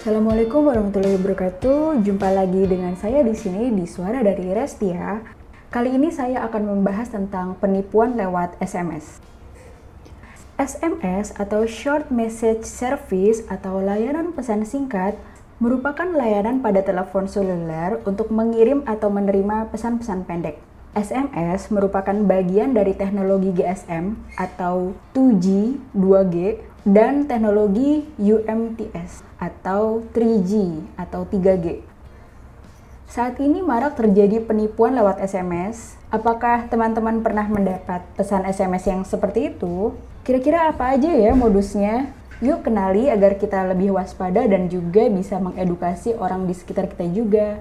Assalamualaikum warahmatullahi wabarakatuh. Jumpa lagi dengan saya di sini di Suara dari Restia. Kali ini saya akan membahas tentang penipuan lewat SMS. SMS atau Short Message Service atau layanan pesan singkat merupakan layanan pada telepon seluler untuk mengirim atau menerima pesan-pesan pendek. SMS merupakan bagian dari teknologi GSM atau 2G, 2G, dan teknologi UMTS atau 3G atau 3G. Saat ini marak terjadi penipuan lewat SMS. Apakah teman-teman pernah mendapat pesan SMS yang seperti itu? Kira-kira apa aja ya modusnya? Yuk kenali agar kita lebih waspada dan juga bisa mengedukasi orang di sekitar kita juga.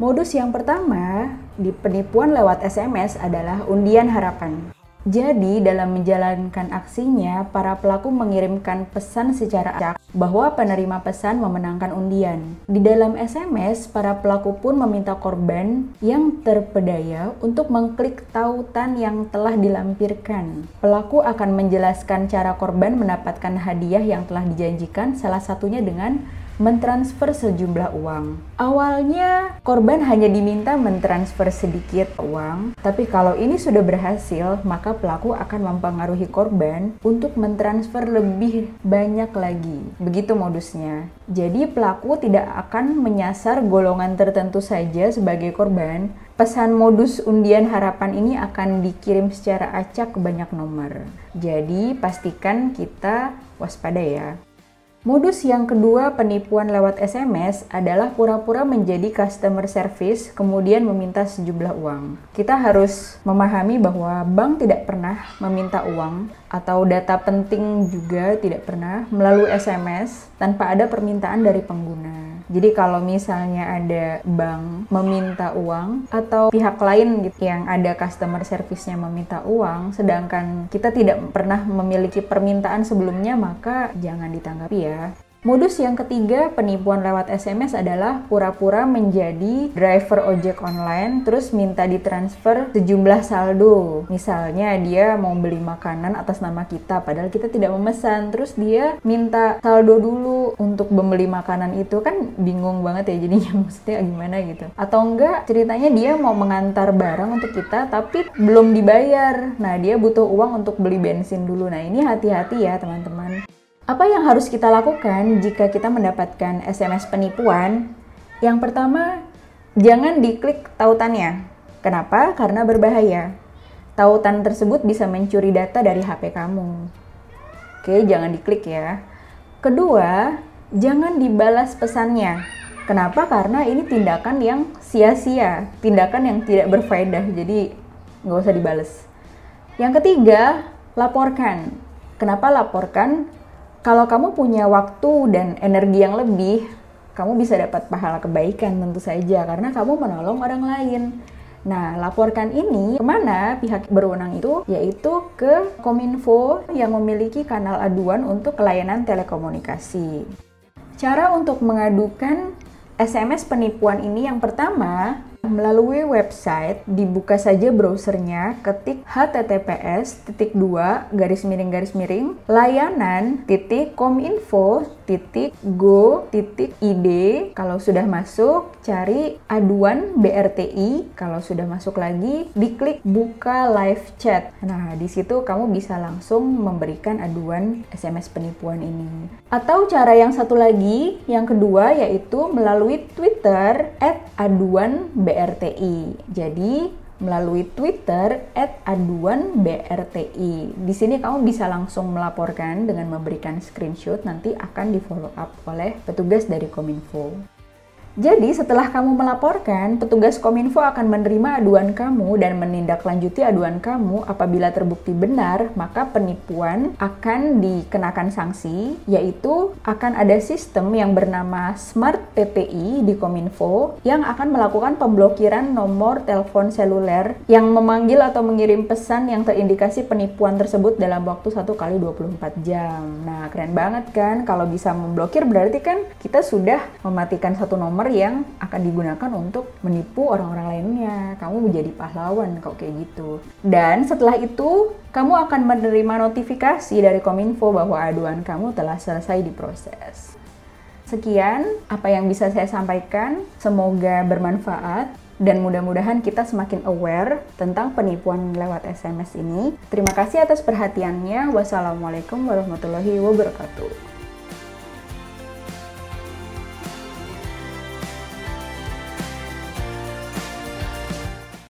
Modus yang pertama di penipuan lewat SMS adalah undian harapan. Jadi, dalam menjalankan aksinya, para pelaku mengirimkan pesan secara acak bahwa penerima pesan memenangkan undian. Di dalam SMS, para pelaku pun meminta korban yang terpedaya untuk mengklik tautan yang telah dilampirkan. Pelaku akan menjelaskan cara korban mendapatkan hadiah yang telah dijanjikan, salah satunya dengan mentransfer sejumlah uang. Awalnya korban hanya diminta mentransfer sedikit uang, tapi kalau ini sudah berhasil, maka pelaku akan mempengaruhi korban untuk mentransfer lebih banyak lagi. Begitu modusnya. Jadi pelaku tidak akan menyasar golongan tertentu saja sebagai korban. Pesan modus undian harapan ini akan dikirim secara acak ke banyak nomor. Jadi pastikan kita waspada ya. Modus yang kedua penipuan lewat SMS adalah pura-pura menjadi customer service kemudian meminta sejumlah uang. Kita harus memahami bahwa bank tidak pernah meminta uang atau data penting juga tidak pernah melalui SMS tanpa ada permintaan dari pengguna. Jadi kalau misalnya ada bank meminta uang atau pihak lain gitu yang ada customer service-nya meminta uang sedangkan kita tidak pernah memiliki permintaan sebelumnya maka jangan ditanggapi ya. Modus yang ketiga penipuan lewat SMS adalah pura-pura menjadi driver ojek online terus minta ditransfer sejumlah saldo. Misalnya dia mau beli makanan atas nama kita padahal kita tidak memesan terus dia minta saldo dulu untuk membeli makanan itu kan bingung banget ya jadinya maksudnya gimana gitu. Atau enggak ceritanya dia mau mengantar barang untuk kita tapi belum dibayar. Nah, dia butuh uang untuk beli bensin dulu. Nah, ini hati-hati ya teman-teman. Apa yang harus kita lakukan jika kita mendapatkan SMS penipuan? Yang pertama, jangan diklik tautannya. Kenapa? Karena berbahaya. Tautan tersebut bisa mencuri data dari HP kamu. Oke, jangan diklik ya. Kedua, jangan dibalas pesannya. Kenapa? Karena ini tindakan yang sia-sia, tindakan yang tidak berfaedah, jadi nggak usah dibales. Yang ketiga, laporkan. Kenapa laporkan? Kalau kamu punya waktu dan energi yang lebih, kamu bisa dapat pahala kebaikan tentu saja karena kamu menolong orang lain. Nah, laporkan ini ke mana pihak berwenang itu? Yaitu ke Kominfo yang memiliki kanal aduan untuk layanan telekomunikasi. Cara untuk mengadukan SMS penipuan ini yang pertama, Melalui website, dibuka saja browsernya, ketik https titik dua garis miring garis miring layanan titik kominfo titik go titik id. Kalau sudah masuk cari aduan BRTI kalau sudah masuk lagi diklik buka live chat. Nah di situ kamu bisa langsung memberikan aduan SMS penipuan ini. Atau cara yang satu lagi yang kedua yaitu melalui Twitter at aduan BRTI. Jadi melalui Twitter @aduan_brti. Di sini kamu bisa langsung melaporkan dengan memberikan screenshot nanti akan di follow up oleh petugas dari Kominfo. Jadi setelah kamu melaporkan, petugas Kominfo akan menerima aduan kamu dan menindaklanjuti aduan kamu apabila terbukti benar, maka penipuan akan dikenakan sanksi, yaitu akan ada sistem yang bernama Smart PPI di Kominfo yang akan melakukan pemblokiran nomor telepon seluler yang memanggil atau mengirim pesan yang terindikasi penipuan tersebut dalam waktu 1 kali 24 jam. Nah, keren banget kan? Kalau bisa memblokir berarti kan kita sudah mematikan satu nomor yang akan digunakan untuk menipu orang-orang lainnya. Kamu menjadi pahlawan kok kayak gitu. Dan setelah itu, kamu akan menerima notifikasi dari Kominfo bahwa aduan kamu telah selesai diproses. Sekian apa yang bisa saya sampaikan. Semoga bermanfaat dan mudah-mudahan kita semakin aware tentang penipuan lewat SMS ini. Terima kasih atas perhatiannya. Wassalamualaikum warahmatullahi wabarakatuh.